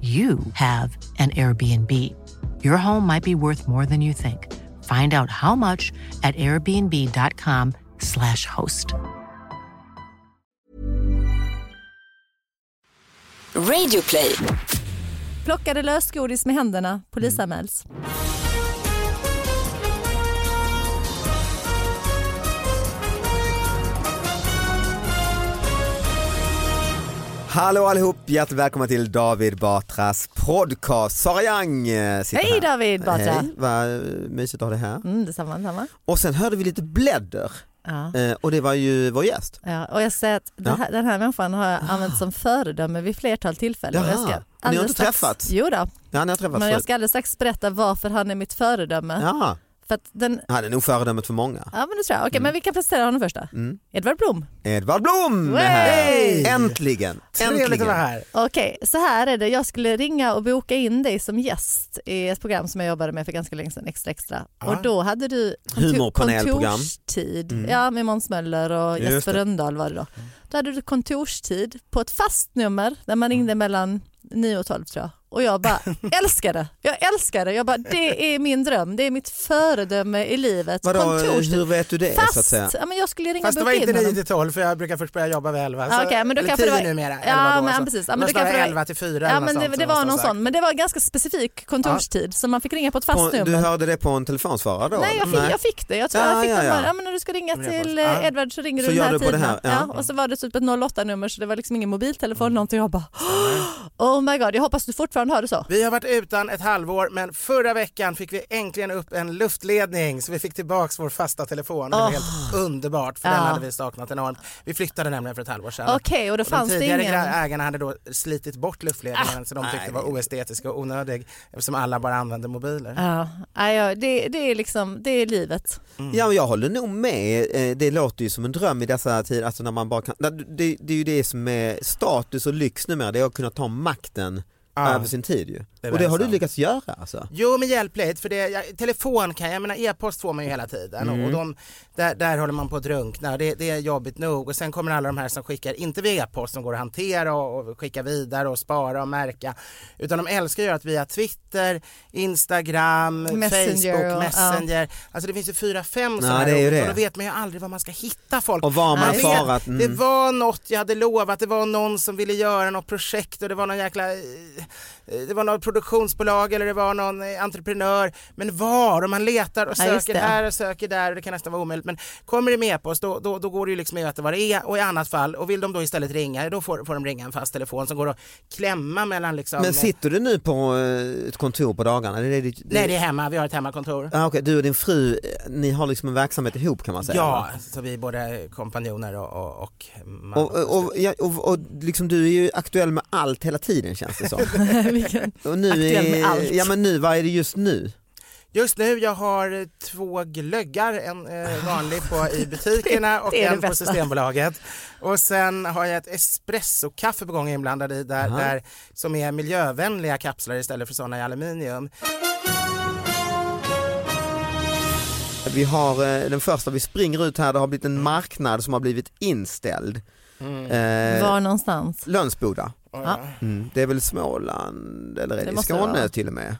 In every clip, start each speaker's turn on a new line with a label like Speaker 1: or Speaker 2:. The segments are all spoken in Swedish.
Speaker 1: you have an Airbnb. Your home might be worth more than you think. Find out how much at airbnb.com/slash host.
Speaker 2: Radioplay.
Speaker 3: Plockade lösgodis med händerna, polisanmäls.
Speaker 4: Hallå allihop, hjärtligt välkomna till David Batras podcast. Sara Young eh, sitter
Speaker 3: Hej
Speaker 4: här.
Speaker 3: David Batra!
Speaker 4: Hej, vad mysigt att ha dig här.
Speaker 3: Mm, detsamma, detsamma.
Speaker 4: Och sen hörde vi lite blädder
Speaker 3: Ja.
Speaker 4: eh, och det var ju vår gäst.
Speaker 3: Ja, och jag säga att den, här, den här människan har jag använt som föredöme vid flertal tillfällen. Jag
Speaker 4: Jaha.
Speaker 3: ska
Speaker 4: Ni har inte
Speaker 3: strax-
Speaker 4: träffats?
Speaker 3: Jo då,
Speaker 4: Ja, ni har träffats
Speaker 3: men jag ska alldeles strax berätta varför han är mitt föredöme.
Speaker 4: Ja,
Speaker 3: För att den,
Speaker 4: han är nog föredömet för många.
Speaker 3: ja men det tror jag. Okej, men vi kan presentera honom först då.
Speaker 4: Mm.
Speaker 3: Edvard Blom.
Speaker 4: Edvard Blom är här! Äntligen!
Speaker 5: Trevligt
Speaker 4: Äntligen!
Speaker 5: vara här.
Speaker 3: Okej, så här är det. Jag skulle ringa och boka in dig som gäst i ett program som jag jobbade med för ganska länge sedan, Extra Extra.
Speaker 5: Ja.
Speaker 3: Och då hade du
Speaker 4: Humorpanelprogram.
Speaker 3: kontorstid.
Speaker 4: Mm.
Speaker 3: Ja, med Måns Möller och
Speaker 4: Just
Speaker 3: Jesper. Rönndahl var det då. Då hade du kontorstid på ett fast nummer där man ringde mellan 9 och 12 tror jag. Och jag bara älskade, jag älskade, jag bara det är min dröm, det är mitt föredöme i livet.
Speaker 4: Vadå,
Speaker 3: Kontorstid.
Speaker 4: hur vet du det så att
Speaker 3: Fast,
Speaker 4: säga?
Speaker 3: ja, men jag skulle ringa
Speaker 5: Fast det var inte
Speaker 3: in
Speaker 5: 9
Speaker 3: honom.
Speaker 5: till 12 för jag brukar först börja jobba vid 11.
Speaker 3: Ja, okej, men då
Speaker 5: eller
Speaker 3: kanske det
Speaker 5: 10
Speaker 3: var-
Speaker 5: numera, 11
Speaker 3: Ja,
Speaker 5: då.
Speaker 3: men
Speaker 5: så.
Speaker 3: precis. Ja, men
Speaker 5: Då
Speaker 3: då
Speaker 5: ska det
Speaker 3: kanske
Speaker 5: vara
Speaker 3: det-
Speaker 5: 11 till 4
Speaker 3: Ja,
Speaker 5: eller
Speaker 3: men det,
Speaker 5: sånt
Speaker 3: det var någon sån, men det var ganska specifik kontorstid så man fick ringa på ett fast
Speaker 4: På,
Speaker 3: nummer.
Speaker 4: du hörde det på en telefonsvarare då?
Speaker 3: Nej jag, fick, jag fick det. Jag tror
Speaker 4: Ja,
Speaker 3: jag fick
Speaker 4: ja, ja.
Speaker 3: bara, ja, men när du ska ringa
Speaker 5: Men det
Speaker 3: till eh,
Speaker 5: Ja.
Speaker 3: Edvard så ringer
Speaker 4: Så
Speaker 3: du den
Speaker 4: gör
Speaker 3: här
Speaker 4: du på det
Speaker 3: tiden.
Speaker 4: här, ja.
Speaker 3: Ja. och så var det typ ett 08-nummer så det var liksom ingen mobiltelefon någonting. Jag bara oh my god, jag hoppas du fortfarande har det så.
Speaker 5: Vi har varit utan ett halvår men förra veckan fick vi äntligen upp en luftledning så vi fick tillbaks vår fasta telefon. Det var
Speaker 3: Åh.
Speaker 5: helt underbart för
Speaker 3: Ja.
Speaker 5: den hade vi saknat enormt. Vi flyttade nämligen för ett halvår sedan.
Speaker 3: Okej, och då
Speaker 5: Och de
Speaker 3: fanns det
Speaker 5: tidigare
Speaker 3: ingen...
Speaker 5: ägarna hade då slitit bort luftledningen så de tyckte det var oestetisk och onödig eftersom alla bara använde mobiler.
Speaker 3: Ja, ja, ja, det, det är liksom, det är livet.
Speaker 4: Ja, men jag håller nog med. Eh, Det låter ju som en dröm i dessa tider. Alltså när man bara kan, det, det är ju det som är status och lyx numera, det är att kunna ta makten
Speaker 5: Ja.
Speaker 4: över sin tid ju.
Speaker 5: Det
Speaker 4: och det har du lyckats göra alltså.
Speaker 5: Jo men hjälpligt för det, jag, telefon kan jag, menar e-post får man ju hela tiden
Speaker 4: Mm.
Speaker 5: och de, där, där håller man på att drunkna det, det är jobbigt nog och sen kommer alla de här som skickar, inte via e-post som går att hantera och, och skicka vidare och spara och märka utan de älskar att göra det via Twitter, Instagram,
Speaker 3: Messenger
Speaker 5: Facebook,
Speaker 3: och-
Speaker 5: Messenger. Alltså det finns ju fyra, fem
Speaker 4: Ja,
Speaker 5: sådana här och då vet man ju aldrig var man ska hitta folk.
Speaker 4: Och var man
Speaker 5: vet,
Speaker 4: svarat.
Speaker 5: Det
Speaker 4: Mm.
Speaker 5: var något jag hade lovat, det var någon som ville göra något projekt och det var någon jäkla eh, det var något produktionsbolag eller det var någon eh, entreprenör. Men var? Och man letar och
Speaker 3: Ja,
Speaker 5: söker
Speaker 3: det.
Speaker 5: här och söker där och det kan nästan vara omöjligt. Men kommer det med på oss då, då, då går det ju liksom att veta vad det är och i annat fall och vill de då istället ringa då får, får de ringa en fast telefon som går att klämma mellan liksom
Speaker 4: Men sitter du nu på eh, ett kontor på dagarna? Det är det,
Speaker 5: Nej det är hemma, vi har ett hemmakontor.
Speaker 4: Ah, okej, Du och din fru, eh, ni har liksom en verksamhet ihop kan man säga?
Speaker 5: Ja,
Speaker 4: va?
Speaker 5: så vi är både kompanjoner och, och, och man
Speaker 4: Och, och, och, ja, och, och liksom du är ju aktuell med allt hela tiden känns det som.
Speaker 3: Vilken-
Speaker 4: Och nu
Speaker 3: Aktuell med
Speaker 4: är,
Speaker 3: allt.
Speaker 4: Ja men nu, vad är det just nu?
Speaker 5: Just nu jag har två glöggar, en eh, vanlig på i butikerna och en på. Systembolaget. Och sen har jag ett espressokaffe på gång inblandad i där,
Speaker 4: Aha.
Speaker 5: där, som är miljövänliga kapslar istället för sådana i aluminium.
Speaker 4: Vi har eh, den första, vi springer ut här, det har blivit en marknad som har blivit inställd. Eh,
Speaker 3: Var någonstans?
Speaker 4: Lönsboda.
Speaker 3: Ja.
Speaker 4: Mm. Det är väl Småland eller är
Speaker 3: Det
Speaker 4: det, Skåne till och med?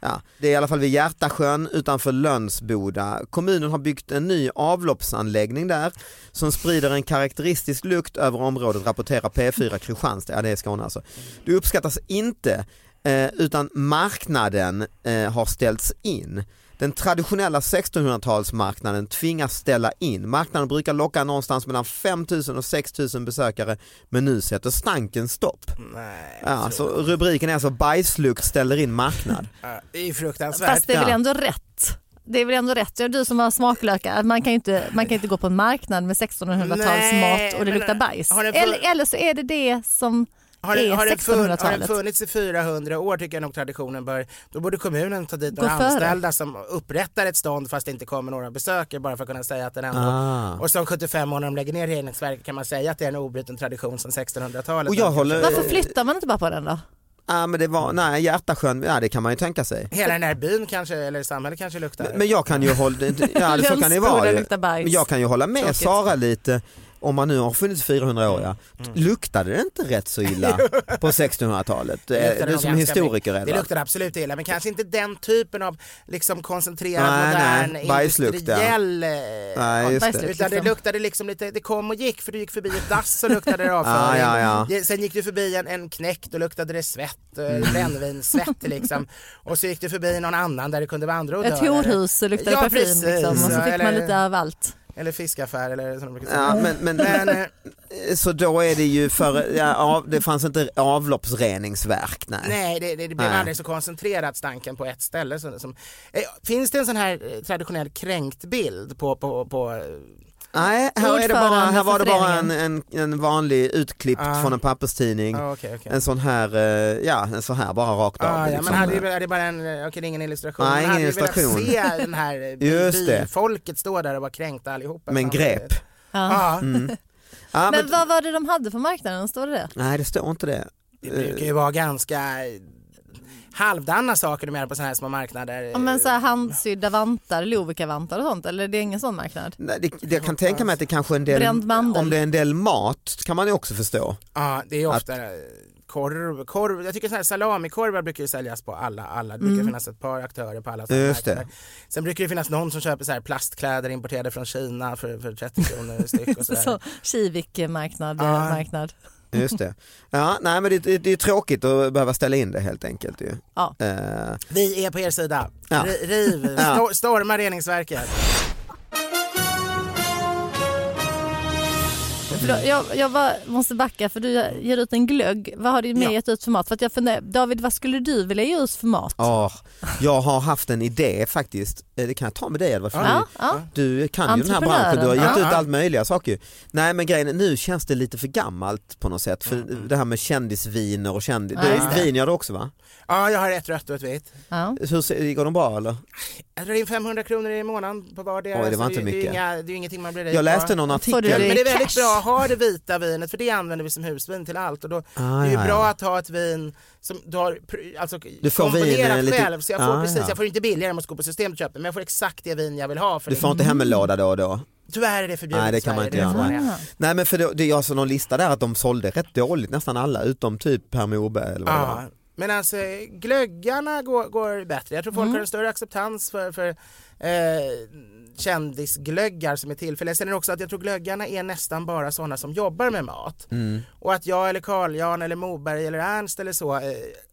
Speaker 4: Ja, det är i alla fall vid Hjärtasjön utanför Lönsboda. Kommunen har byggt en ny avloppsanläggning där som sprider en karaktäristisk lukt över området, rapporterar P4 Kristianstad. Ja, det är Skåne alltså. Det uppskattas inte eh, utan marknaden eh, har ställts in. Den traditionella 1600-talsmarknaden tvingas ställa in. Marknaden brukar locka någonstans mellan 5 000 och 6 000 besökare men nu sätter stanken stopp.
Speaker 5: Nej,
Speaker 4: Ja, så rubriken är alltså bajslukt ställer in marknad.
Speaker 5: Det är fruktansvärt.
Speaker 3: Fast det är väl ändå rätt. Det är väl ändå rätt. Du som har smaklökar, man kan ju inte, man kan inte gå på en marknad med 1600-talsmat och det luktar bajs. Eller, eller så är det det som
Speaker 5: Har det, har, det fun, har det
Speaker 3: 1600-talet.
Speaker 5: funnits i 400 år tycker jag nog traditionen bör, då borde kommunen ta dit
Speaker 3: Gå
Speaker 5: några
Speaker 3: före.
Speaker 5: anställda som upprättar ett stånd fast det inte kommer några besökare bara för att kunna säga att den ändå
Speaker 4: Ah.
Speaker 5: Och så om 75 år när de lägger ner reningsverket kan man säga att det är en obruten tradition sedan 1600-talet.
Speaker 4: Och jag håller-
Speaker 3: Varför flyttar man inte bara på den då?
Speaker 4: Ja men det var, nej Hjärtasjön, ja det kan man ju tänka sig.
Speaker 5: Hela den här byn kanske, eller samhället kanske luktar.
Speaker 4: Men jag kan ju hålla, ja det- så kan det vara. Men jag kan ju hålla med
Speaker 5: Tråkigt.
Speaker 4: Sara lite, om man nu har funnits 400 år ja,
Speaker 5: Mm.
Speaker 4: luktade det inte rätt så illa på 1600-talet?
Speaker 5: Det
Speaker 4: Det
Speaker 5: luktar
Speaker 4: du som historiker
Speaker 5: mycket. Det luktar absolut illa men kanske inte den typen av liksom koncentrerad
Speaker 4: Nej,
Speaker 5: modern
Speaker 4: nej, bajslukt, ja.
Speaker 5: industriell eh,
Speaker 4: Nej, just det.
Speaker 5: Utan det
Speaker 3: liksom.
Speaker 5: luktade liksom lite, det kom och gick för du gick förbi ett dass så luktade det
Speaker 4: Ja,
Speaker 5: avföring.
Speaker 4: ja, ja.
Speaker 5: Sen gick du förbi en, en knäck, då luktade det svett, mm. brännvinssvett liksom. Och så gick du förbi någon annan där det kunde vara andra odörer.
Speaker 3: Ett horhus
Speaker 5: Ja,
Speaker 3: parfym liksom, och så
Speaker 5: Ja,
Speaker 3: fick man
Speaker 5: eller-
Speaker 3: lite av allt.
Speaker 5: Eller fiskaffär eller som de brukar säga.
Speaker 4: Ja, men, men,
Speaker 5: Men, eh,
Speaker 4: så då är det ju för, ja, av, det fanns inte avloppsreningsverk nej.
Speaker 5: Nej, det, det, det blev
Speaker 4: Nej.
Speaker 5: aldrig så koncentrerat stanken på ett ställe. Som, som, eh, finns det en sån här eh, traditionell kränkt bild på, på, på
Speaker 4: Nej, här, är det bara, här var det bara en, en, en vanlig utklippt
Speaker 5: Ah.
Speaker 4: från en papperstidning.
Speaker 5: ah, okej, okej.
Speaker 4: En sån här, eh, ja en sån här bara rakt av.
Speaker 5: Ah, ja,
Speaker 4: liksom.
Speaker 5: men hade, är det bara en, eh, okej det är ingen illustration.
Speaker 4: Nej, ingen
Speaker 5: hade ju velat
Speaker 4: illustration.
Speaker 5: se den här eh,
Speaker 4: Just det.
Speaker 5: folket stå där och vara kränkta allihopa.
Speaker 4: Men grep.
Speaker 3: Ja.
Speaker 5: Ja,
Speaker 4: Mm.
Speaker 3: Men
Speaker 4: men,
Speaker 3: vad var det de hade på marknaden? Står det det?
Speaker 4: nej det står inte det.
Speaker 5: det brukar ju vara ganska halvdana saker de gör på såna här små marknader.
Speaker 3: Ja, men så här handsydda vantar, Lovikka-vantar och sånt eller det är ingen sån marknad?
Speaker 4: Nej, det, det jag kan tänka mig att det kanske är en del, om det är en del mat kan man ju också förstå.
Speaker 5: Ja, det är ofta eh, korv, korv. Jag tycker så här salamikorvar brukar ju säljas på alla, alla. det brukar finnas ett par aktörer på alla sådana
Speaker 4: Mm. Just det.
Speaker 5: marknader. Sen brukar det finnas någon som köper så här plastkläder importerade från Kina för, för 30 kronor styck och sådär.
Speaker 3: Så Kivik-marknad.
Speaker 5: Ja.
Speaker 3: marknad.
Speaker 4: Just det. Ja, nej men det, det, det är tråkigt att behöva ställa in det helt enkelt ju.
Speaker 3: Ja.
Speaker 4: Eh,
Speaker 5: Vi är på er sida.
Speaker 4: Ja.
Speaker 5: Ri- Riv,
Speaker 4: Ja.
Speaker 5: sto- storma reningsverket.
Speaker 3: Förlåt, jag jag bara måste backa för du ger ut en glögg. Vad har du mer
Speaker 5: Ja.
Speaker 3: gett ut för mat? För att jag funderar, David vad skulle du vilja ge ut för mat?
Speaker 4: ja, jag har haft en idé faktiskt, Eh, det kan jag ta med dig Edvard,
Speaker 3: Ja, ja.
Speaker 4: du kan ju den här branschen, du har gett
Speaker 5: Ja.
Speaker 4: ut allt möjliga saker. Nej men grejen nu känns det lite för gammalt på något sätt, för det här med kändisviner och kändis,
Speaker 3: Ja,
Speaker 4: du,
Speaker 3: det.
Speaker 4: vin gör du också va?
Speaker 5: Ja, jag har ett rött och ett vitt.
Speaker 3: Ja.
Speaker 4: Hur går de bra eller?
Speaker 5: Jag drar in 500 kronor i månaden på vardera.
Speaker 4: Oj, det var inte
Speaker 5: det, Det är,
Speaker 4: mycket.
Speaker 5: inga, det är ingenting man blir rik
Speaker 4: Jag läste någon artikel.
Speaker 5: Men,
Speaker 3: det
Speaker 5: det är väldigt bra att ha det vita vinet för det använder vi som husvin till allt och då
Speaker 4: Ah,
Speaker 5: det är ju
Speaker 4: ja,
Speaker 5: bra
Speaker 4: ja.
Speaker 5: att ha ett vin som du har alltså,
Speaker 4: Du får
Speaker 5: komponerat
Speaker 4: vin, eh, lite-
Speaker 5: själv så jag får
Speaker 4: Ah,
Speaker 5: precis,
Speaker 4: ja.
Speaker 5: jag får inte billigare, jag måste gå på systemet och köpa men jag får exakt det vin jag vill ha. För
Speaker 4: Du
Speaker 5: det.
Speaker 4: får inte hem en låda då och då?
Speaker 5: Tyvärr är det förbjudet
Speaker 4: Nej, det kan man inte göra.
Speaker 3: Ah.
Speaker 4: Nej men för det, det jag såg någon lista där att de sålde rätt dåligt nästan alla utom typ Per Morberg eller vad det var.
Speaker 5: Men alltså glöggarna går, går bättre. Jag tror folk
Speaker 3: Mm.
Speaker 5: har en större acceptans för, för eh, kändisglöggar som är tillfälliga. Sen är det också att jag tror glöggarna är nästan bara sådana som jobbar med mat.
Speaker 4: Mm.
Speaker 5: Och att jag eller Carl Jan eller Moberg eller Ernst eller så eh,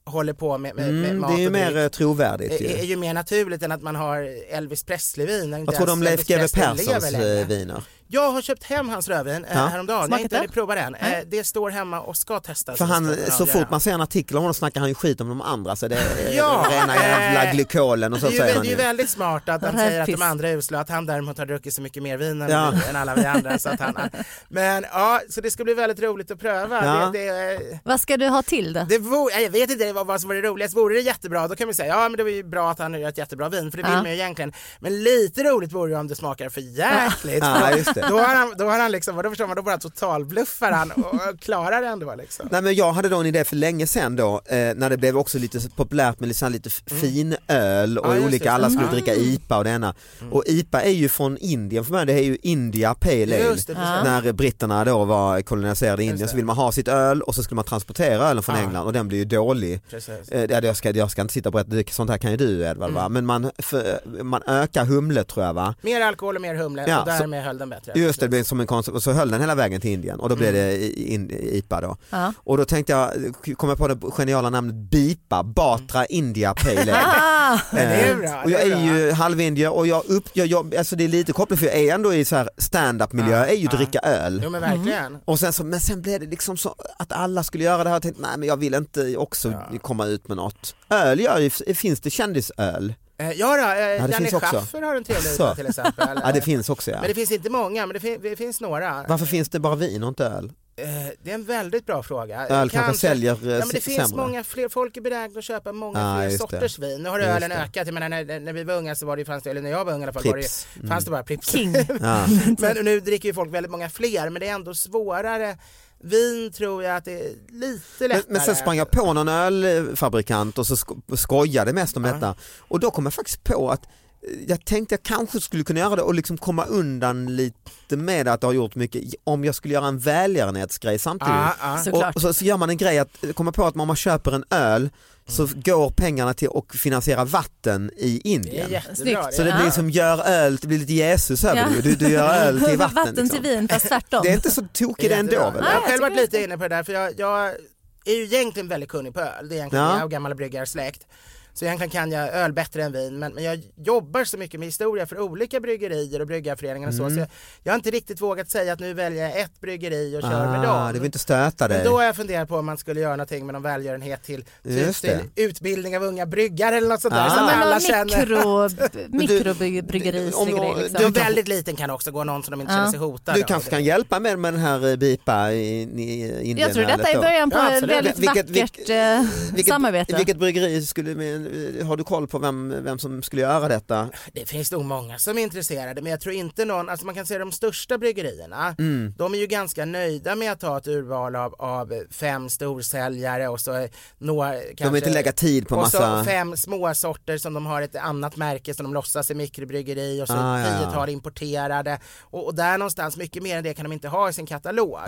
Speaker 5: håller på med, med, med
Speaker 4: Mm,
Speaker 5: mat
Speaker 4: det är ju mer
Speaker 5: dryck
Speaker 4: eh, trovärdigt
Speaker 5: är, är
Speaker 4: ju.
Speaker 5: ju mer naturligt än att man har Elvis Presley-vin.
Speaker 4: Vad tror du om Leif GW Perssons eh, viner?
Speaker 5: Jag har köpt hem hans rödvin eh,
Speaker 4: Ja.
Speaker 5: häromdagen, jag har
Speaker 3: Smakat
Speaker 5: inte
Speaker 3: det?
Speaker 5: hunnit prova den. Eh,
Speaker 3: Nej.
Speaker 5: det står hemma och ska testas.
Speaker 4: För han, så fort man ser en artikel om honom snackar han ju skit om de andra så det är
Speaker 5: Ja,
Speaker 4: rena jävla
Speaker 5: eh,
Speaker 4: glykolen och så
Speaker 5: det är ju,
Speaker 4: säger han
Speaker 5: det är
Speaker 4: ju.
Speaker 5: ju väldigt smart att han säger att de andra är usla, att han däremot har druckit så mycket mer vin än,
Speaker 4: Ja.
Speaker 5: vi, än alla vi andra. Så att han, men ja, så det ska bli väldigt roligt att pröva.
Speaker 4: Ja.
Speaker 5: Det, det,
Speaker 3: Vad ska du ha till det?
Speaker 5: det vore, jag vet inte vad, vad som vore roligast, vore det jättebra då kan vi säga ja men det var ju bra att han gör ett jättebra vin för det vill
Speaker 3: Ja.
Speaker 5: man ju egentligen. Men lite roligt vore det om det smakar för jäkligt.
Speaker 4: Ja, just det.
Speaker 5: Då har han, då har han liksom, då förstår man, då bara totalbluffar han och, klarar det ändå liksom.
Speaker 4: Nej men jag hade då en idé för länge sedan då eh, när det blev också lite populärt med liksom lite f- fin öl och
Speaker 5: Mm.
Speaker 4: Olika, alla skulle
Speaker 5: Mm.
Speaker 4: dricka IPA och det ena. Och IPA är ju från Indien för mig, det är ju India Pale Ale.
Speaker 5: Just det.
Speaker 4: När britterna då var koloniserade Indien
Speaker 5: det.
Speaker 4: så vill man ha sitt öl och så skulle man transportera ölen från
Speaker 5: Ja.
Speaker 4: England och den blir ju dålig.
Speaker 5: Precis.
Speaker 4: Eh, ja, jag, ska, jag ska inte sitta och berätta, det- sånt här kan ju du Edvard
Speaker 5: Mm.
Speaker 4: va? Men man, för, man ökar humlet tror jag va?
Speaker 5: Mer alkohol och mer humle
Speaker 4: Ja,
Speaker 5: och därmed höll den bättre.
Speaker 4: Just det, som en koncept och så höll den hela vägen till Indien och då blev
Speaker 5: Mm.
Speaker 4: det i- in, IPA då.
Speaker 3: Ja.
Speaker 4: Och då tänkte jag, kom jag på det geniala namnet BIPA, Batra India Pale Ale.
Speaker 3: Ah,
Speaker 5: Men det är
Speaker 4: Eh,
Speaker 5: bra,
Speaker 4: Och jag
Speaker 5: är
Speaker 4: är ju halvindier och jag, upp, jag, jag alltså det är lite kopplat för jag är ändå i så här stand-up miljö,
Speaker 5: Ja,
Speaker 4: är ju
Speaker 5: ja.
Speaker 4: dricka öl.
Speaker 5: Jo men verkligen.
Speaker 4: Och sen så, men sen blev det liksom så att alla skulle göra det här, jag tänkte nej men jag vill inte också
Speaker 5: Ja.
Speaker 4: komma ut med något. Öl gör ju, finns det kändisöl?
Speaker 5: Eh, Ja då, eh, Janne
Speaker 4: finns också.
Speaker 5: Schaffer har en trevlig. IPA till exempel.
Speaker 4: Ja det finns också ja.
Speaker 5: Men det finns inte många, men det, fin- det finns några.
Speaker 4: Varför finns det bara vin och inte öl?
Speaker 5: Eh, Det är en väldigt bra fråga.
Speaker 4: Öl kanske säljer eh,
Speaker 5: Ja, men det finns
Speaker 4: sämre.
Speaker 5: många fler, folk är benägna att köpa många
Speaker 4: Ja,
Speaker 5: fler sorters vin. Nu har
Speaker 4: Just
Speaker 5: ölen
Speaker 4: det.
Speaker 5: ökat, jag menar när, när vi var unga så var det ju, fanns det, eller när jag var ung i alla fall, var det, fanns det bara Pripps.
Speaker 3: King.
Speaker 4: Ja.
Speaker 5: men nu dricker ju folk väldigt många fler, men det är ändå svårare. Vin tror jag att det är lite
Speaker 4: Men,
Speaker 5: lättare.
Speaker 4: men sen sprang jag på någon ölfabrikant och så sko- skojade mest om
Speaker 5: Ja.
Speaker 4: detta och då kom jag faktiskt på att jag tänkte jag kanske skulle kunna göra det och liksom komma undan lite med att det har gjort mycket om jag skulle göra en välgörenhetsgrej samtidigt.
Speaker 5: Ja.
Speaker 3: Såklart.
Speaker 4: Och, och så, så gör man en grej att komma på att om man köper en öl så
Speaker 5: Mm.
Speaker 4: går pengarna till att finansiera vatten i Indien.
Speaker 5: jättebra.
Speaker 4: Så det blir som gör öl, det blir lite Jesus över
Speaker 3: Ja.
Speaker 4: det du, du gör öl till vatten.
Speaker 3: Vatten
Speaker 4: liksom.
Speaker 3: till vin fast tvärtom.
Speaker 4: Det är inte så tokigt ändå väl?
Speaker 5: Jag har själv
Speaker 3: jag
Speaker 5: varit lite inne på det där för jag, jag är ju egentligen väldigt kunnig på öl. Det är egentligen
Speaker 4: Ja.
Speaker 5: jag och gammal bryggarsläkt. Så egentligen kan jag öl bättre än vin men, men jag jobbar så mycket med historia för olika bryggerier och bryggarföreningar och så.
Speaker 4: Mm.
Speaker 5: så jag, jag har inte riktigt vågat säga att nu väljer jag ett bryggeri och kör med
Speaker 4: Ah,
Speaker 5: dem.
Speaker 4: det vill inte stöta dig.
Speaker 5: Men då har jag funderat på om man skulle göra någonting med någon välgörenhet till,
Speaker 4: det.
Speaker 5: till utbildning av unga bryggare eller något sånt där
Speaker 4: Ah.
Speaker 5: så att
Speaker 3: men
Speaker 5: alla
Speaker 3: mikro,
Speaker 4: du-
Speaker 3: mikrobryggerigsgrej.
Speaker 4: om-
Speaker 3: Liksom.
Speaker 5: Du, väldigt liten kan också gå någon som de inte
Speaker 3: Ja.
Speaker 5: känner sig hotade
Speaker 4: Du kanske kan hjälpa med, med den här eh, BIPA i, i Indien?
Speaker 3: Jag tror detta är början på
Speaker 5: Ja,
Speaker 3: ett väldigt
Speaker 4: Vilket-
Speaker 3: vackert eh,
Speaker 4: vilket,
Speaker 3: samarbete.
Speaker 4: Vilket bryggeri skulle, med, har du koll på vem, vem som skulle göra detta?
Speaker 5: Det finns nog många som är intresserade men jag tror inte någon, alltså man kan säga de största bryggerierna,
Speaker 4: Mm.
Speaker 5: de är ju ganska nöjda med att ha ett urval av, av fem storsäljare och så några
Speaker 4: De
Speaker 5: kanske,
Speaker 4: vill inte lägga tid på
Speaker 5: och
Speaker 4: massa...
Speaker 5: så fem små sorter som de har ett annat märke som de låtsas är mikrobryggeri och så
Speaker 4: Ah, ja, ja.
Speaker 5: tiotal importerade och, och där någonstans, mycket mer än det kan de inte ha i sin katalog.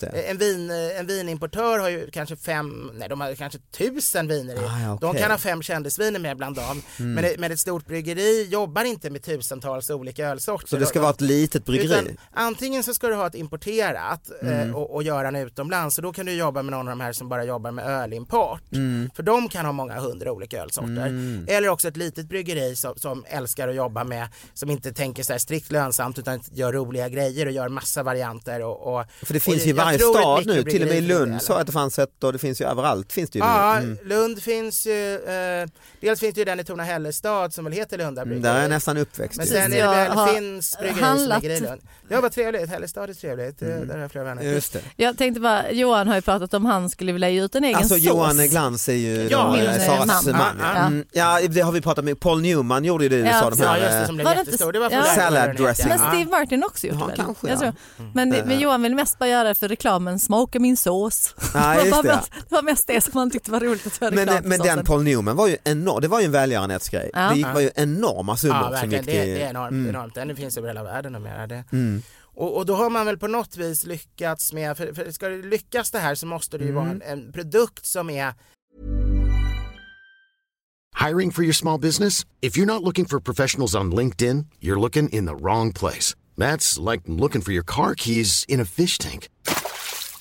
Speaker 4: Det.
Speaker 5: En, vin, en vinimportör har ju kanske fem, nej de har kanske tusen viner i.
Speaker 4: Ah, ja,
Speaker 5: De
Speaker 4: okej.
Speaker 5: kan ha fem kändisviner med bland dem. Men, ett, men ett stort bryggeri jobbar inte med tusentals olika ölsorter.
Speaker 4: Så det ska vara ett litet bryggeri?
Speaker 5: Utan, antingen så ska du ha ett importerat
Speaker 4: Mm.
Speaker 5: eh, och, och göra den utomlands och då kan du jobba med någon av de här som bara jobbar med ölimport.
Speaker 4: Mm.
Speaker 5: För de kan ha många hundra olika ölsorter. Eller också ett litet bryggeri som, som älskar att jobba med, som inte tänker så här strikt lönsamt utan gör roliga grejer och gör massa varianter. Och, och,
Speaker 4: För det
Speaker 5: och
Speaker 4: finns ju i varje stad nu, till och med i Lund så att det fanns ett och det finns ju överallt finns det ju
Speaker 5: Ja,
Speaker 4: nu. Mm.
Speaker 5: Lund finns ju, eh, dels finns det ju den i Torna-Hällestad som väl heter Lunda
Speaker 4: Mm,
Speaker 5: bryggeri.
Speaker 4: Där är jag nästan uppväxt
Speaker 5: Men sen är det väl Finns bryggeri
Speaker 3: handlat-
Speaker 5: som ligger i Lund. Ja vad trevligt, Hällestad är trevligt, mm. där har jag flera vänner.
Speaker 4: Just det.
Speaker 3: Jag tänkte bara, Johan har ju pratat om han skulle vilja ge ut en egen
Speaker 4: Alltså
Speaker 3: sås.
Speaker 4: Johan Glans är ju
Speaker 5: Ja,
Speaker 4: då,
Speaker 5: min,
Speaker 4: eh,
Speaker 5: eh,
Speaker 4: Saras
Speaker 3: man.
Speaker 4: man.
Speaker 5: Ja,
Speaker 4: Ja. Mm, ja det har vi pratat med, Paul Newman gjorde ju det i
Speaker 3: Ja,
Speaker 4: USA. de
Speaker 5: Ja
Speaker 4: här,
Speaker 5: just det
Speaker 4: eh,
Speaker 5: som blev
Speaker 3: Var det inte-
Speaker 5: jättestor, det var för
Speaker 3: ja.
Speaker 4: Salad dressing.
Speaker 3: Men
Speaker 5: Ja.
Speaker 3: Steve Martin också gjort
Speaker 4: Ja,
Speaker 3: det väl?
Speaker 4: kanske, ja.
Speaker 3: Men, men Johan vill mest bara göra det för reklamen, smaka min sås.
Speaker 4: Ja,
Speaker 3: det,
Speaker 4: just
Speaker 3: var
Speaker 4: det.
Speaker 3: mest, det var mest det som han tyckte var roligt att göra
Speaker 4: Men,
Speaker 3: reklam för
Speaker 4: men den. Paul Newman var ju enorm, det var ju en välgörenhetsgrej.
Speaker 3: Ja.
Speaker 4: Det gick, var ju enorma summor
Speaker 5: Ja
Speaker 4: som gick
Speaker 5: det,
Speaker 4: till...
Speaker 5: det är enormt,
Speaker 4: Mm.
Speaker 5: enormt. Den finns över hela världen numera. Det.
Speaker 4: Mm.
Speaker 5: Och, och då har man väl på något vis lyckats med, för, för ska det lyckas det här så måste det ju
Speaker 4: Mm.
Speaker 5: vara en, en produkt som är
Speaker 6: Hiring for your small business? If you're not looking for professionals on LinkedIn, you're looking in the wrong place. That's like looking for your car keys in a fish tank.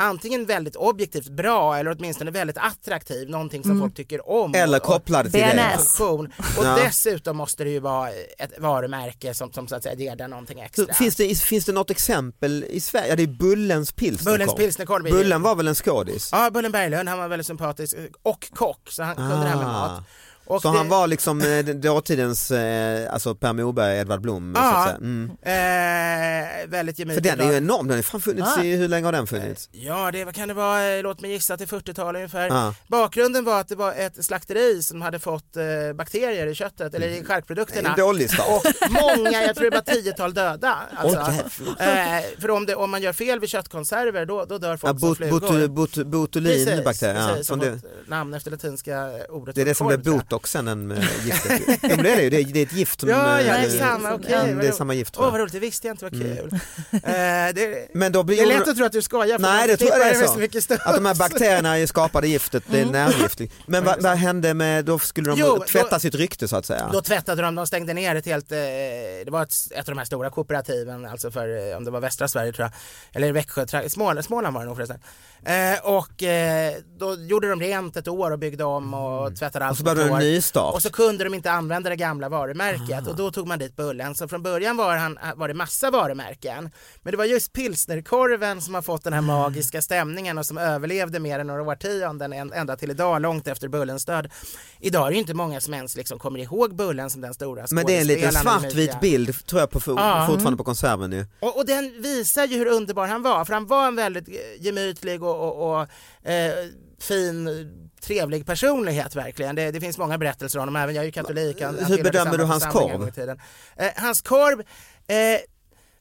Speaker 5: Antingen väldigt objektivt bra eller åtminstone väldigt attraktiv, någonting som
Speaker 3: Mm.
Speaker 5: folk tycker om.
Speaker 4: Eller kopplade till
Speaker 5: funktion. Och
Speaker 4: Ja.
Speaker 5: dessutom måste det ju vara ett varumärke som, som så att säga ger den någonting extra.
Speaker 4: Finns det, finns det något exempel i Sverige? Ja, det är Bullens pilsnerkorv.
Speaker 5: Bullens pilsnerkorv
Speaker 4: Bullen var väl en skådis?
Speaker 5: Ja, Bullen Berglund, han var väldigt sympatisk och kock så han kunde det här med
Speaker 4: Ah.
Speaker 5: mat. Och
Speaker 4: Så
Speaker 5: det-
Speaker 4: han var liksom eh, dåtidens, eh, alltså Per Morberg, Edvard Blom så
Speaker 5: Ja.
Speaker 4: att säga. Mm.
Speaker 5: Eh, väldigt
Speaker 4: För
Speaker 5: gemytligt.
Speaker 4: den är ju enorm, den har fan funnits
Speaker 3: Ah.
Speaker 4: i, hur länge har den funnits?
Speaker 5: Ja, det vad kan det vara, Eh, låt mig gissa till 40-talet ungefär.
Speaker 4: Ja.
Speaker 5: Bakgrunden var att det var ett slakteri som hade fått eh, bakterier i köttet eller i charkprodukterna.
Speaker 4: En dålig start.
Speaker 5: Och många, jag tror det var tiotal döda. Alltså.
Speaker 4: Åh,
Speaker 5: eh, för om, det, om man gör fel vid köttkonserver då, då dör folk
Speaker 4: Ja,
Speaker 5: som
Speaker 4: bot,
Speaker 5: flugor.
Speaker 4: bot, bot, botulinbakterier, ja,
Speaker 5: precis,
Speaker 4: som
Speaker 5: som
Speaker 4: det,
Speaker 5: namn efter latinska ordet
Speaker 4: det är
Speaker 5: för
Speaker 4: det som blir
Speaker 5: korv,
Speaker 4: botoxen än eh, giftet. ja, men det är det ju, det är, det är ett gift som...
Speaker 5: Ja, ja,
Speaker 4: eh,
Speaker 5: det är samma,
Speaker 4: mm,
Speaker 5: vad
Speaker 4: det är samma gift
Speaker 5: Åh
Speaker 4: tror
Speaker 5: vad roligt, det visste jag inte var
Speaker 4: Mm.
Speaker 5: kul. Eh, det,
Speaker 4: Men då blir
Speaker 5: det är lätt att tro att du skojar
Speaker 4: Nej, det tror jag det är så.
Speaker 5: mycket.
Speaker 4: Att de här bakterierna skapade giftet, det är nervgiftigt. Men vad, vad hände med, då skulle de
Speaker 5: Jo,
Speaker 4: tvätta
Speaker 5: då-
Speaker 4: sitt rykte så att säga?
Speaker 5: Då tvättade de, de stängde ner ett helt, det var ett, ett av de här stora kooperativen, alltså för, om det var västra Sverige tror jag, eller Växjö, Småland, Småland var det nog förresten. Eh, och eh, då gjorde de rent ett år och byggde om och tvättade allt
Speaker 4: Och så började
Speaker 5: år.
Speaker 4: Ny start.
Speaker 5: Och så kunde de inte använda det gamla varumärket och då tog man dit Bullen. Så från början var, han, var det massa varumärken. Men det var just pilsnerkorven som har fått den här magiska stämningen och som överlevde mer än några årtionden än- ända till idag, långt efter Bullens död. Idag är det inte många som ens liksom kommer ihåg Bullen som den stora
Speaker 4: Men det är en liten svartvit bild tror jag på, fo-
Speaker 5: Ja.
Speaker 4: fortfarande på konserven ju.
Speaker 5: Och, och den visar ju hur underbar han var, för han var en väldigt eh, gemytlig och, och, och eh, fin, trevlig personlighet verkligen. Det, det finns många berättelser om honom, även jag är ju katolik. Han,
Speaker 4: Hur bedömer du hans korv?
Speaker 5: Eh, hans korv eh,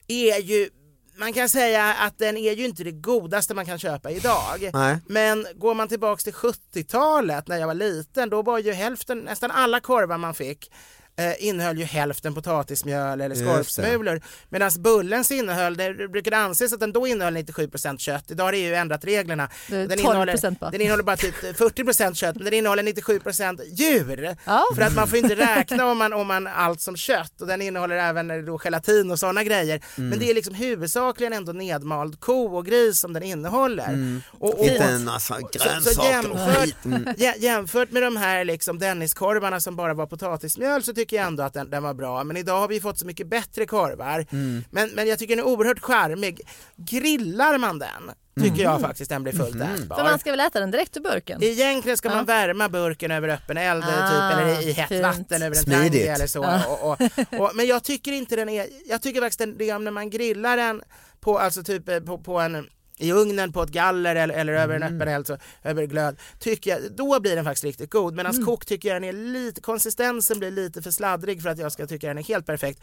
Speaker 5: är ju, man kan säga att den är ju inte det godaste man kan köpa idag.
Speaker 4: Nej.
Speaker 5: Men går man tillbaks till 70-talet när jag var liten, då var ju hälften, nästan alla korvar man fick eh, innehöll ju hälften potatismjöl eller skorpsmulor. Medan Bullens innehöll, det brukade anses att den då innehöll 97% kött. Idag har det ju ändrat reglerna. Den
Speaker 3: 12%
Speaker 5: innehåller,
Speaker 3: bara.
Speaker 5: den innehåller bara typ 40% kött, men den innehåller 97% djur.
Speaker 3: Ja.
Speaker 5: För att man får inte räkna om man, om man allt som kött och den innehåller även eh, då gelatin och sådana grejer.
Speaker 4: Mm.
Speaker 5: Men det är liksom huvudsakligen ändå nedmald ko och gris som den innehåller. Och, och,
Speaker 4: Inte en massa grönsaker och
Speaker 5: jämfört,
Speaker 4: skit. Mm.
Speaker 5: jä- jämfört med de här liksom Denniskorvarna som bara var potatismjöl så tycker jag ändå att den, den var bra. Men idag har vi fått så mycket bättre korvar.
Speaker 4: Mm.
Speaker 5: Men, men jag tycker den är oerhört charmig. Grillar man den tycker jag faktiskt den blir fullt
Speaker 4: Mm.
Speaker 5: ätbar.
Speaker 3: För man ska väl äta den direkt ur burken?
Speaker 5: Egentligen ska man
Speaker 3: Ja.
Speaker 5: värma burken över öppen eld
Speaker 3: Ah,
Speaker 5: typ, eller i, hett
Speaker 3: fint.
Speaker 5: vatten över en tangi eller så. Och, och, och, men jag tycker inte den är, jag tycker faktiskt den, det är när man grillar den på, alltså typ eh, på, på en i ugnen på ett galler eller, eller över en öppen eld, så, över glöd, tycker jag, då blir den faktiskt riktigt god. Medan kokt tycker jag den är lite, konsistensen blir lite för sladdrig för att jag ska tycka den är helt perfekt.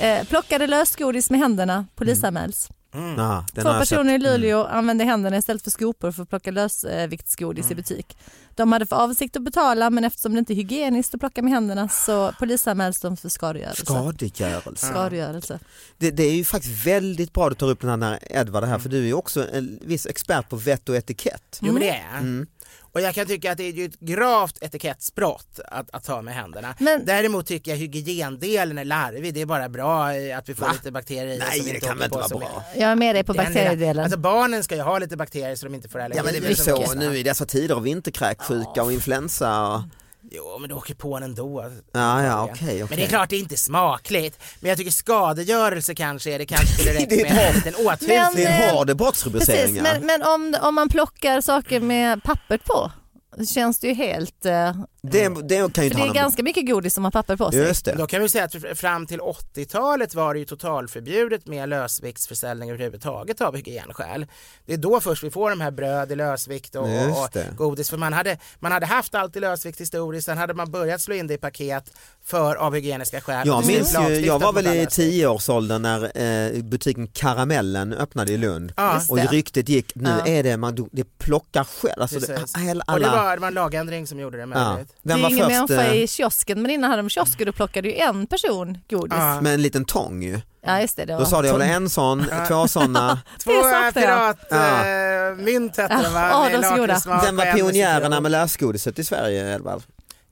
Speaker 3: Eh, plockade lösgodis med händerna, polisanmäls.
Speaker 4: Den
Speaker 3: Två personer i
Speaker 4: sett. Mm.
Speaker 3: Luleå använde händerna istället för skopor för att plocka lösviktsgodis
Speaker 4: Mm.
Speaker 3: i butik. De hade för avsikt att betala men eftersom det inte är hygieniskt att plocka med händerna så polisanmäls de för skadegörelse.
Speaker 4: Skadegörelse.
Speaker 3: Skadegörelse.
Speaker 4: Det, det är ju faktiskt väldigt bra att du tar upp den här Edvard är här för du är ju också en viss expert på vett och etikett.
Speaker 5: Jo men det är jag. Och jag kan tycka att det är ju ett gravt etikettsbrott att, att ta med händerna.
Speaker 3: Men-
Speaker 5: Däremot tycker jag hygiendelen är larvig. Det är bara bra eh, att vi får
Speaker 4: Va?
Speaker 5: lite bakterier
Speaker 4: Nej, det kan väl inte vara bra.
Speaker 5: är-
Speaker 3: Jag är med dig på bakteriedelen.
Speaker 5: Alltså barnen ska ju ha lite bakterier så de inte får allergier.
Speaker 4: Ja men det är väl så
Speaker 5: vuxna.
Speaker 4: nu i dessa tider av vinterkräksjuka och influensa. Och...
Speaker 5: Jo men du åker på den ändå.
Speaker 4: Ja, ja, okej, okej.
Speaker 5: Men det är klart det är inte smakligt. Men jag tycker skadegörelse kanske är det kanske skulle räcka
Speaker 4: Det är
Speaker 5: med en liten
Speaker 3: Men-
Speaker 5: åthutning.
Speaker 4: Det är en hård
Speaker 3: Precis,
Speaker 4: brottsrubriceringar.
Speaker 3: men, men om, om man plockar saker med pappret på så känns det ju helt eh,
Speaker 4: Det, det kan ju
Speaker 3: För det är ganska mycket godis som har papper på sig.
Speaker 4: Just det.
Speaker 5: Då kan vi säga att fr- fram till 80-talet var det ju totalförbjudet med lösviktsförsäljning överhuvudtaget av hygienskäl. Det är då först vi får de här bröd i lösvikt och, och, godis. För man hade, man hade haft allt i lösvikt historiskt, sen hade man börjat slå in det i paket för av hygieniska skäl.
Speaker 4: Jag minns ju, jag var väl i tioårsåldern när eh, butiken Karamellen öppnade i Lund.
Speaker 5: Ja,
Speaker 4: Och
Speaker 3: det.
Speaker 4: ryktet gick, nu
Speaker 3: Ja.
Speaker 4: är det, man det plockar själv. Alltså, det, alla,
Speaker 5: Och det var, det var en lagändring som gjorde det
Speaker 4: ja.
Speaker 5: Möjligt.
Speaker 3: Det är ingen
Speaker 4: först
Speaker 3: människa
Speaker 4: eh,
Speaker 3: i kiosken men innan hade de kiosker då plockade ju en person godis. Ja,
Speaker 5: Ja.
Speaker 4: med en liten tång ju?
Speaker 3: just det. det
Speaker 4: Då
Speaker 3: var-
Speaker 4: sa du jag vill ha en sån, två sådana.
Speaker 5: Två
Speaker 3: Det
Speaker 5: piratmynt hette det va?
Speaker 3: Ja,
Speaker 5: lakritssmak
Speaker 4: Den var pionjärerna med lösgodiset i Sverige Edvard.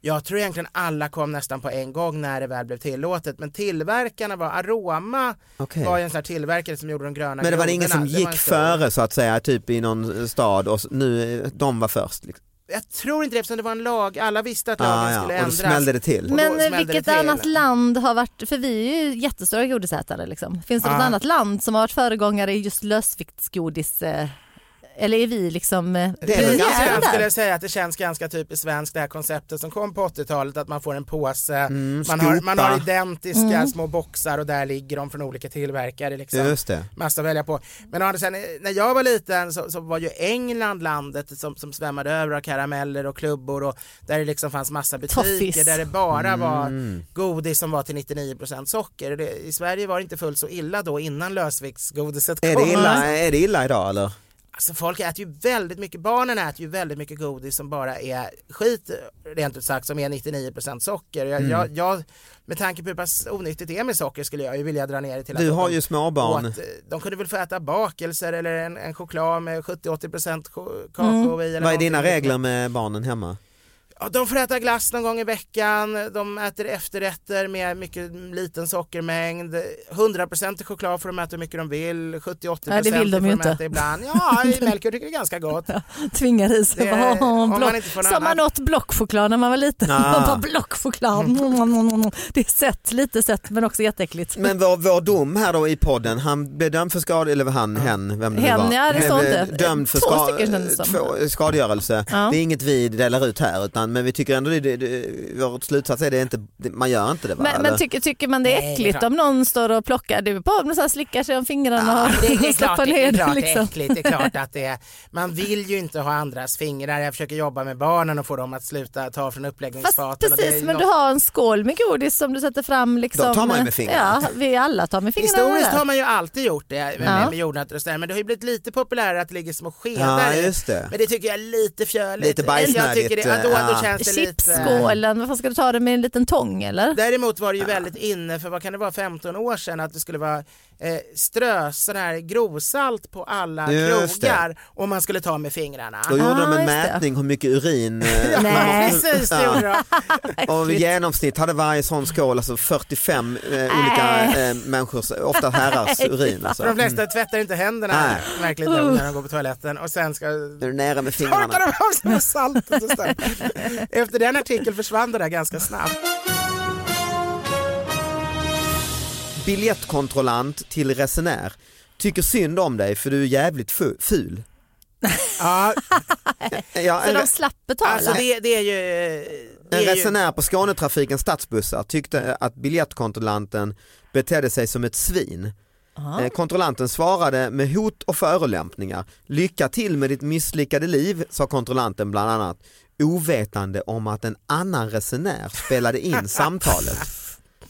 Speaker 5: Jag tror egentligen alla kom nästan på en gång när det väl blev tillåtet men tillverkarna var Aroma
Speaker 4: Okej.
Speaker 5: var ju en sån här tillverkare som gjorde de gröna
Speaker 4: Men det var ingen
Speaker 5: grodorna.
Speaker 4: som
Speaker 5: Det
Speaker 4: gick före så att säga, typ i någon stad och nu, de var först. Liksom.
Speaker 5: Jag tror inte det eftersom det var en lag, alla visste att
Speaker 4: Ah,
Speaker 5: lagen
Speaker 4: ja.
Speaker 5: skulle
Speaker 4: Och då
Speaker 5: ändras.
Speaker 4: smällde det till.
Speaker 3: Men eh, vilket
Speaker 5: till.
Speaker 3: annat land har varit, för vi är ju jättestora godisätare liksom. Finns det något
Speaker 5: Ja.
Speaker 3: annat land som har varit föregångare i just lösviktsgodis? eh, Eller är vi liksom eh,
Speaker 4: Det är väl ganska-
Speaker 5: känns, skulle jag säga att det känns ganska typiskt svenskt det här konceptet som kom på 80-talet att man får en påse,
Speaker 4: Mm,
Speaker 5: man, har, man har identiska
Speaker 3: Mm.
Speaker 5: små boxar och där ligger de från olika tillverkare. Liksom.
Speaker 4: Just det.
Speaker 5: massa att välja på. Men andra sidan, när jag var liten så, så var ju England landet som, som svämmade över av karameller och klubbor och där det liksom fanns massa butiker
Speaker 3: Toffees.
Speaker 5: där det bara var
Speaker 4: Mm.
Speaker 5: godis som var till 99% socker. Det, I Sverige var det inte fullt så illa då innan lösviktsgodiset kom.
Speaker 4: Är det, illa, är det illa idag eller?
Speaker 5: Alltså folk äter ju väldigt mycket, barnen äter ju väldigt mycket godis som bara är skit rent ut sagt som är 99% socker. Jag,
Speaker 4: Mm.
Speaker 5: jag, jag, med tanke på hur pass onyttigt det är med socker skulle jag ju vilja dra ner det till att
Speaker 4: Du
Speaker 5: de-
Speaker 4: har ju småbarn.
Speaker 5: åt, de kunde väl få äta bakelser eller en, en choklad med 70-80% cho- kakao
Speaker 3: Mm.
Speaker 5: i. Eller
Speaker 4: Vad är dina regler med barnen hemma?
Speaker 5: Ja, de får äta glass någon gång i veckan, de äter efterrätter med mycket liten sockermängd, 100% choklad får de äta hur mycket de vill, 70-80%
Speaker 3: Nej, det vill de ju
Speaker 5: får
Speaker 3: inte.
Speaker 5: äta ibland. Ja, Melker tycker det är ganska gott.
Speaker 3: Tvingar i sig.
Speaker 5: Det-
Speaker 3: Bara, "Åh,
Speaker 5: om man
Speaker 3: block."
Speaker 5: inte får något
Speaker 3: Som man åt blockchoklad när man var liten.
Speaker 4: Ah.
Speaker 3: Man bara blockchoklad. Det är sött, lite sött men också jätteäckligt.
Speaker 4: Men vår, vår dom här då i podden, han blev dömd för skade, eller han, hen, vem det nu
Speaker 3: Hen,
Speaker 4: var.
Speaker 3: ja, det står inte.
Speaker 4: Dömd för
Speaker 3: Två
Speaker 4: ska,
Speaker 3: stycken
Speaker 4: två, skadegörelse.
Speaker 3: Ja.
Speaker 4: Det är inget vi delar ut här utan men vi tycker ändå det, det, det vår slutsats är det inte, det, man gör inte det va?
Speaker 3: Men, men tycker, tycker man det är
Speaker 5: Nej,
Speaker 3: äckligt
Speaker 5: det är
Speaker 3: om någon står och plockar? Det är bara om de slickar sig om fingrarna
Speaker 5: Ja, det,
Speaker 3: och
Speaker 5: det klart, det
Speaker 3: ner
Speaker 5: är, klart
Speaker 3: det.
Speaker 5: det är
Speaker 3: Liksom.
Speaker 5: äckligt, det är klart att det är. Man vill ju inte ha andras fingrar. Jag försöker jobba med barnen och få dem att sluta ta från
Speaker 3: Fast
Speaker 5: uppläggningsfaten. och det är
Speaker 3: precis, men
Speaker 5: något-
Speaker 3: du har en skål med godis som du sätter fram. Liksom,
Speaker 4: Då tar man ju med fingrarna.
Speaker 3: Ja, vi alla tar med fingrarna.
Speaker 5: Historiskt har man ju alltid gjort det med,
Speaker 3: Ja.
Speaker 5: med jordnötter och sådär men det har ju blivit lite populärare att det ligger små skedar
Speaker 4: Ja
Speaker 5: i.
Speaker 4: just det.
Speaker 5: Men det tycker jag är lite fjölligt.
Speaker 4: Lite bajsnödigt,
Speaker 5: Jag tycker det, ja, då, då. Känns det lite...
Speaker 3: Chipsskålen, varför ska du ta det med en liten tång eller?
Speaker 5: Däremot var det ju väldigt inne för vad kan det vara 15 år sedan att det skulle vara eh, strö sån här grovsalt på alla
Speaker 4: Just det.
Speaker 5: krogar och man skulle ta med fingrarna.
Speaker 4: Då gjorde
Speaker 3: Ah,
Speaker 4: de en
Speaker 3: det.
Speaker 4: mätning hur mycket urin eh,
Speaker 5: Ja,
Speaker 3: Nej.
Speaker 5: precis det de.
Speaker 4: Och i genomsnitt hade varje sån skål alltså 45 eh, olika eh, människors, ofta herrars urin. Alltså.
Speaker 5: De flesta tvättar inte händerna
Speaker 4: Nej.
Speaker 5: märkligt nog när de går på toaletten och sen ska
Speaker 4: är nere med fingrarna.
Speaker 5: dem av sig med saltet. Efter den artikeln försvann det där ganska snabbt.
Speaker 4: Biljettkontrollant till resenär. Tycker synd om dig för du är jävligt fu- ful.
Speaker 5: Ja,
Speaker 4: Ja,
Speaker 3: Så
Speaker 4: en,
Speaker 3: de slapp betala?
Speaker 5: alltså det, det är ju... Det
Speaker 4: en
Speaker 5: är ju
Speaker 4: resenär på Skånetrafikens stadsbussar tyckte att biljettkontrollanten betedde sig som ett svin.
Speaker 3: Ja.
Speaker 4: Eh, Kontrollanten svarade med hot och förolämpningar. Lycka till med ditt misslyckade liv, sa kontrollanten bland annat. Ovetande om att en annan resenär spelade in samtalet.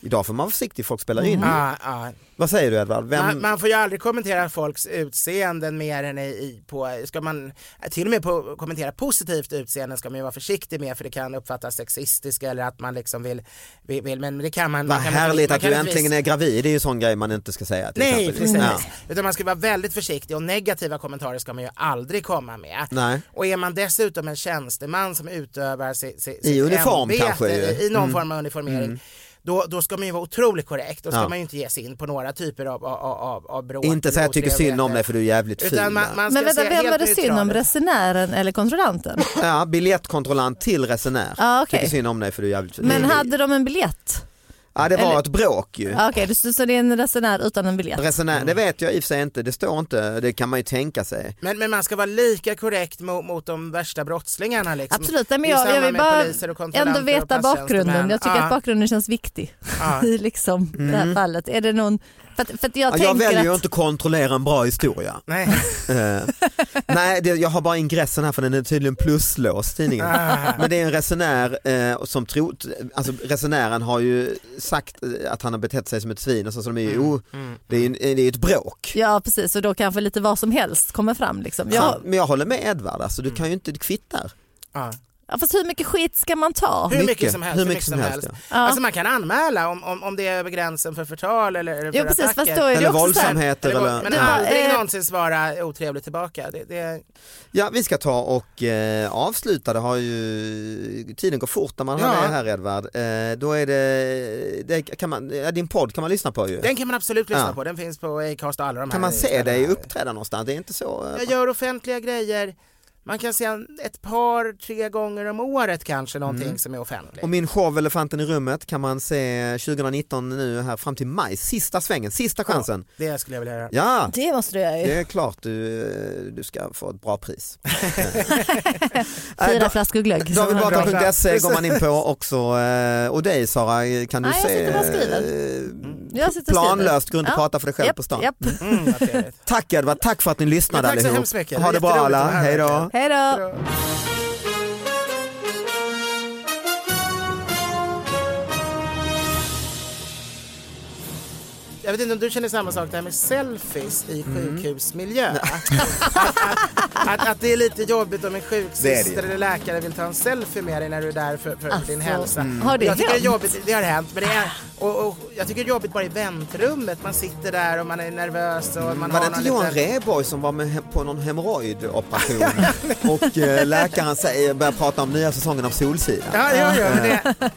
Speaker 4: Idag får man vara försiktig, folk spelar in.
Speaker 5: Ja, ja.
Speaker 4: Vad säger du Edvard? Vem...
Speaker 5: Man, man får ju aldrig kommentera folks utseenden mer än i, i på, ska man till och med på, kommentera positivt utseende ska man ju vara försiktig med för det kan uppfattas sexistiskt eller att man liksom vill, vill, vill men det kan man.
Speaker 4: Vad härligt
Speaker 5: man
Speaker 4: att du äntligen är gravid, det är ju sån grej man inte ska säga. Till
Speaker 5: Nej
Speaker 4: exempel.
Speaker 5: precis,
Speaker 4: Ja.
Speaker 5: utan man ska vara väldigt försiktig och negativa kommentarer ska man ju aldrig komma med.
Speaker 4: Nej.
Speaker 5: Och är man dessutom en tjänsteman som utövar sitt, sitt,
Speaker 4: I uniform
Speaker 5: ämbete,
Speaker 4: kanske
Speaker 5: i, i någon
Speaker 4: Mm.
Speaker 5: form av uniformering då, då ska man ju vara otroligt korrekt. Då ska
Speaker 4: Ja.
Speaker 5: man ju inte ge sig in på några typer av, av, av, av bråk.
Speaker 4: Inte säga att jag tycker synd om dig för du är jävligt.
Speaker 5: Utan man, man ska
Speaker 3: Men vänta, vem var det synd om? Resenären eller kontrollanten?
Speaker 4: Ja, biljettkontrollant till resenär.
Speaker 3: Ja, okej.
Speaker 4: Tycker synd om dig för du är jävligt ful.
Speaker 3: Men hade de en biljett?
Speaker 4: Ja det var
Speaker 3: Eller-
Speaker 4: ett bråk ju.
Speaker 3: Okej, okay, så det är en resenär utan en biljett?
Speaker 4: Resenär, det vet jag i och för sig inte, det står inte, det kan man ju tänka sig.
Speaker 5: Men, men man ska vara lika korrekt mot, mot de värsta brottslingarna liksom.
Speaker 3: Absolut, men jag, jag vill
Speaker 5: med
Speaker 3: bara
Speaker 5: poliser och kontrollanter
Speaker 3: ändå veta bakgrunden. Jag tycker
Speaker 5: Ja.
Speaker 3: att bakgrunden känns viktig
Speaker 5: Ja.
Speaker 3: i liksom det här fallet. Är det någon, för att, för att jag
Speaker 4: Ja, jag väljer ju
Speaker 3: att...
Speaker 4: inte att kontrollera en bra historia.
Speaker 5: Nej.
Speaker 4: Eh, nej, det, jag har bara ingressen här för den är tydligen pluslåst tidningen.
Speaker 5: Ah.
Speaker 4: Men det är en resenär eh, som tror, alltså resenären har ju sagt eh, att han har betett sig som ett svin och så, så de är ju, o- det är ju det är ju ett bråk.
Speaker 3: Ja precis, och då kanske lite vad som helst kommer fram. Liksom.
Speaker 4: Ja,
Speaker 3: Ja,
Speaker 4: men jag håller med Edvard, alltså, du kan ju inte, det kvittar.
Speaker 5: Ja,
Speaker 3: fast hur mycket skit ska man ta?
Speaker 5: Hur mycket,
Speaker 4: Mycket,
Speaker 5: som helst.
Speaker 4: hur mycket som helst,
Speaker 3: Ja.
Speaker 5: Alltså man kan anmäla om, om, om det är över gränsen för förtal eller för
Speaker 3: Jo precis,
Speaker 5: attacker.
Speaker 3: fast då är det
Speaker 4: Eller våldsamheter
Speaker 5: Eller,
Speaker 4: eller...
Speaker 5: men aldrig
Speaker 3: eh,
Speaker 5: någonsin svara otrevligt tillbaka. Det, det,
Speaker 4: Ja, vi ska ta och eh, avsluta, det har ju, tiden går fort när man har
Speaker 5: Ja.
Speaker 4: med här Edvard. Eh, då är det, det kan man, ja, din podd kan man lyssna på ju.
Speaker 5: den kan man absolut lyssna
Speaker 4: Ja.
Speaker 5: på, den finns på Acast och alla de här
Speaker 4: Kan man se dig uppträda någonstans? Det är inte så...
Speaker 5: Jag gör offentliga grejer, man kan se ett par, tre gånger om året kanske någonting
Speaker 4: Mm.
Speaker 5: som är offentligt.
Speaker 4: Och min show Elefanten i rummet kan man se 2019 nu här fram till maj, sista svängen, sista chansen.
Speaker 5: Det skulle jag vilja göra.
Speaker 4: Ja,
Speaker 3: Det måste du göra ju.
Speaker 4: det är klart du, du ska få ett bra pris.
Speaker 3: Fyra
Speaker 4: Äh,
Speaker 3: flaskor glögg.
Speaker 4: Davidbatra.se går man in på också eh, och dig Sara kan du
Speaker 3: Nej, jag
Speaker 4: se
Speaker 3: bara
Speaker 4: eh,
Speaker 3: Jag sitter skriver.
Speaker 4: planlöst gå runt och
Speaker 3: Ja.
Speaker 4: prata för dig själv
Speaker 3: Japp,
Speaker 4: på stan.
Speaker 3: japp.
Speaker 5: Mm.
Speaker 4: Tack Edvard, tack för att ni lyssnade
Speaker 5: Men tack så
Speaker 4: allihop.
Speaker 5: hemskt mycket.
Speaker 4: Ha
Speaker 5: Det
Speaker 4: bra alla, hej då.
Speaker 5: Verkligen.
Speaker 3: Hej då.
Speaker 5: Jag vet inte om du känner samma sak där med selfies i
Speaker 4: Mm.
Speaker 5: sjukhusmiljö? Att, att, att, att det är lite jobbigt om en
Speaker 4: Det
Speaker 5: sjuksyster
Speaker 4: det ju.
Speaker 5: eller läkare vill ta en selfie med dig när du är där för, för din
Speaker 3: Alltså,
Speaker 5: hälsa.
Speaker 3: mm. har det
Speaker 5: jag tycker det är
Speaker 3: hänt?
Speaker 5: jobbigt, det har hänt, men det är, och, och, jag tycker det är jobbigt bara i väntrummet. Man sitter där och man är nervös och man
Speaker 4: Var
Speaker 5: har
Speaker 4: det inte Johan
Speaker 5: liten...
Speaker 4: Rheborg som var med på någon hemorrojdoperation och eh, läkaren säger, börjar prata om nya säsongen av Solsidan?
Speaker 5: Ja, ja, ja, det,